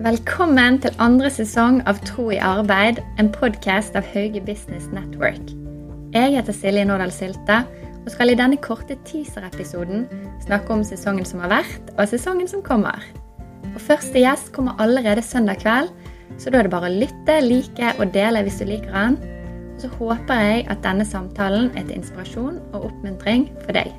Velkommen til andre sesong av Tro i arbeid, en podkast av Hauge Business Network. Jeg heter Silje Nårdal Sylte og skal i denne korte teaser-episoden snakke om sesongen som har vært, og sesongen som kommer. Og Første gjest kommer allerede søndag kveld, så da er det bare å lytte, like og dele hvis du liker den. Og så håper jeg at denne samtalen er til inspirasjon og oppmuntring for deg.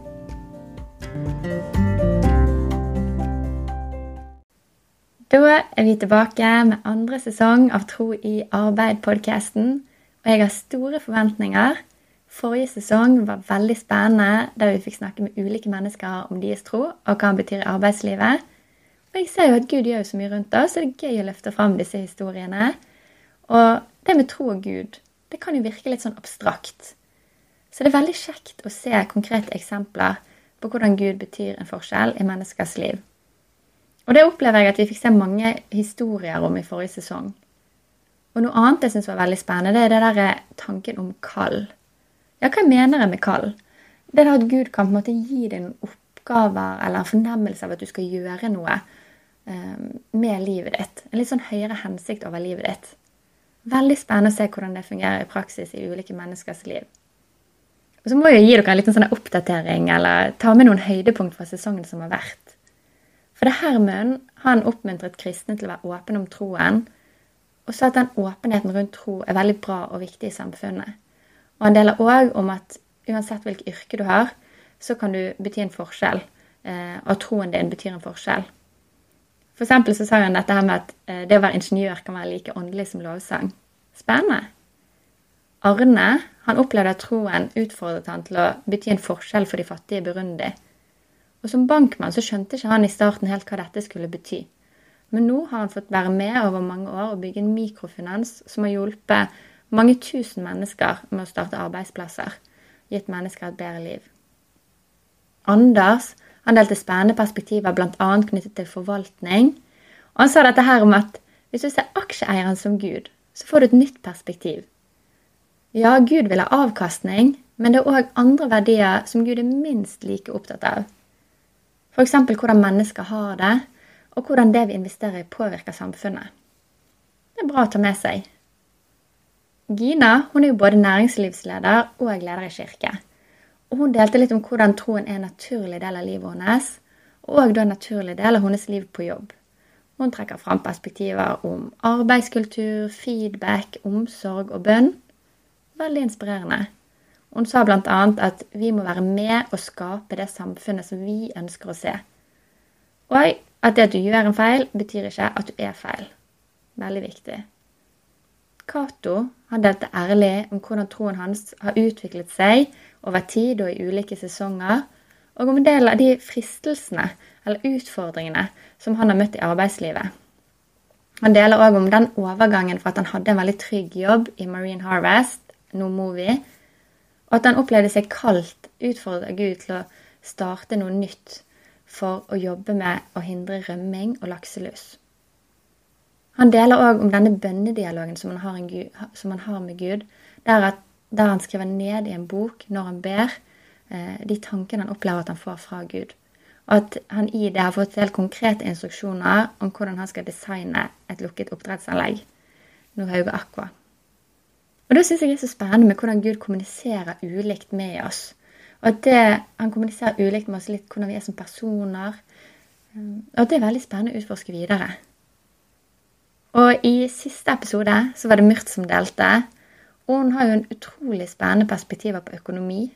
Da er vi tilbake med andre sesong av Tro i arbeid-podkasten. Og jeg har store forventninger. Forrige sesong var veldig spennende, der vi fikk snakke med ulike mennesker om deres tro og hva den betyr i arbeidslivet. Og jeg ser jo at Gud gjør så mye rundt oss, så det er gøy å løfte fram disse historiene. Og det med tro og Gud, det kan jo virke litt sånn abstrakt. Så det er veldig kjekt å se konkrete eksempler på hvordan Gud betyr en forskjell i menneskers liv. Og det opplever jeg at vi fikk se mange historier om i forrige sesong. Og noe annet jeg syns var veldig spennende, det er det der eh, tanken om kall. Ja, hva mener jeg med kall? Det er at Gud kan på en måte gi deg noen oppgaver eller en fornemmelse av at du skal gjøre noe um, med livet ditt. En litt sånn høyere hensikt over livet ditt. Veldig spennende å se hvordan det fungerer i praksis i ulike menneskers liv. Og så må jeg gi dere en liten sånn oppdatering eller ta med noen høydepunkt fra sesongen som har vært. For det Hermund han oppmuntret kristne til å være åpne om troen, og sa at den åpenheten rundt tro er veldig bra og viktig i samfunnet. Og han deler òg om at uansett hvilket yrke du har, så kan du bety en forskjell. Eh, og troen din betyr en forskjell. For eksempel så sa han dette her med at eh, det å være ingeniør kan være like åndelig som lovsang. Spennende. Arne han opplevde at troen utfordret han til å bety en forskjell for de fattige i Burundi. Og som bankmann så skjønte ikke han i starten helt hva dette skulle bety. Men nå har han fått være med over mange år og bygge en mikrofinans som har hjulpet mange tusen mennesker med å starte arbeidsplasser, gitt mennesker et bedre liv. Anders han delte spennende perspektiver bl.a. knyttet til forvaltning. Og han sa dette her om at hvis du ser aksjeeieren som Gud, så får du et nytt perspektiv. Ja, Gud vil ha avkastning, men det er òg andre verdier som Gud er minst like opptatt av. F.eks. hvordan mennesker har det, og hvordan det vi investerer i, påvirker samfunnet. Det er bra å ta med seg. Gina hun er jo både næringslivsleder og leder i kirke. Og Hun delte litt om hvordan troen er en naturlig del av livet hennes, og da en naturlig del av hennes liv på jobb. Hun trekker fram perspektiver om arbeidskultur, feedback, omsorg og bønn. Veldig inspirerende. Hun sa bl.a. at vi må være med og skape det samfunnet som vi ønsker å se. Og at det at du gjør en feil, betyr ikke at du er feil. Veldig viktig. Cato delte ærlig om hvordan troen hans har utviklet seg over tid og i ulike sesonger, og om en del av de fristelsene eller utfordringene som han har møtt i arbeidslivet. Han deler òg om den overgangen fra at han hadde en veldig trygg jobb i Marine Harvest, nå Movie, og at han opplevde seg kalt, av Gud til å starte noe nytt for å jobbe med å hindre rømming og lakselus. Han deler òg om denne bønnedialogen som han Gud, som han har med Gud, der, at, der, han skriver ned i en bok når han ber, eh, de tankene han opplever at han får fra Gud. Og at han i det har fått helt konkrete instruksjoner om hvordan han skal designe et lukket oppdrettsanlegg. Nordhauge Aqua. Og da syns jeg det er så spennende med hvordan Gud kommuniserer ulikt med oss. Og at det, han kommuniserer ulikt med oss litt hvordan vi er som personer. Um, og det er veldig spennende å utforske videre. Og i siste episode så var det Myrt som delte. Og hun har jo en utrolig spennende perspektiver på økonomi,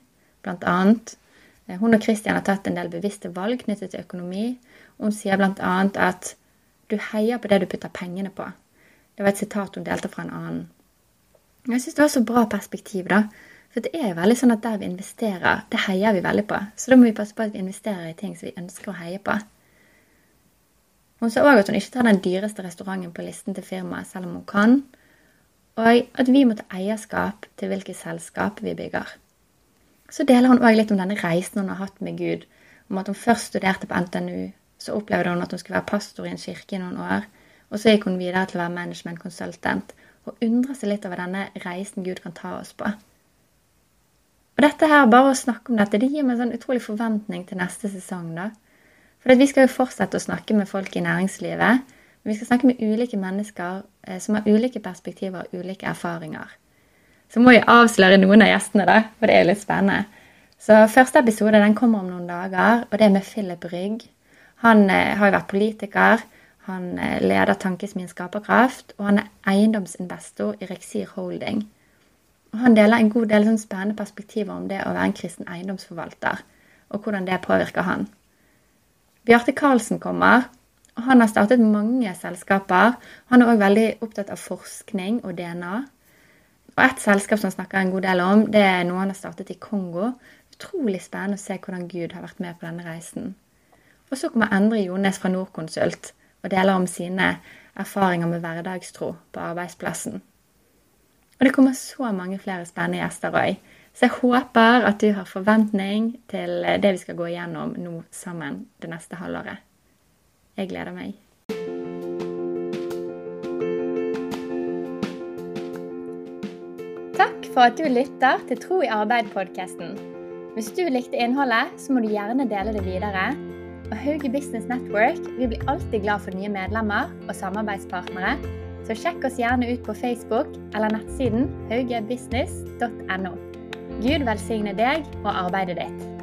blant annet. Eh, hun og Christian har tatt en del bevisste valg knyttet til økonomi. Hun sier blant annet at du heier på det du putter pengene på. Det var et sitat hun delte fra en annen. Jeg syns det var så bra perspektiv, da. For det er jo veldig sånn at der vi investerer, det heier vi veldig på. Så da må vi passe på at vi investerer i ting som vi ønsker å heie på. Hun sa òg at hun ikke tar den dyreste restauranten på listen til firmaet, selv om hun kan. Og at vi må ta eierskap til hvilke selskap vi bygger. Så deler hun òg litt om denne reisen hun har hatt med Gud. Om at hun først studerte på NTNU, så opplevde hun at hun skulle være pastor i en kirke i noen år. Og så gikk hun videre til å være management consultant og undre seg litt over denne reisen Gud kan ta oss på. Og dette her, Bare å snakke om dette det gir meg en sånn utrolig forventning til neste sesong. da. For vi skal jo fortsette å snakke med folk i næringslivet, Men Vi skal snakke med ulike mennesker eh, som har ulike perspektiver og ulike erfaringer. Så må jeg avsløre noen av gjestene, da, for det er jo litt spennende. Så Første episode den kommer om noen dager, og det er med Philip Rygg. Han eh, har jo vært politiker, han eh, leder Tankesmien Skaperkraft, og han er eiendomsinvestor i Rexir Holding. Og Han deler en god del sånn spennende perspektiver om det å være en kristen eiendomsforvalter, og hvordan det påvirker han. Bjarte Karlsen kommer, og han har startet mange selskaper. Han er òg veldig opptatt av forskning og DNA. Og et selskap som han snakker en god del om, det er noe han har startet i Kongo. Utrolig spennende å se hvordan Gud har vært med på denne reisen. Og så kommer Endre Jones fra Norconsult og deler om sine erfaringer med hverdagstro på arbeidsplassen. Og det kommer så mange flere spennende gjester òg. Så jeg håper at du har forventning til det vi skal gå igjennom nå sammen det neste halvåret. Jeg gleder meg. Takk for at du lytter til Tro i arbeid-podkasten. Hvis du likte innholdet, så må du gjerne dele det videre. Og Hauge Business Network vi blir alltid glad for nye medlemmer og samarbeidspartnere, så sjekk oss gjerne ut på Facebook eller nettsiden haugebusiness.no. Gud velsigne deg og arbeidet ditt.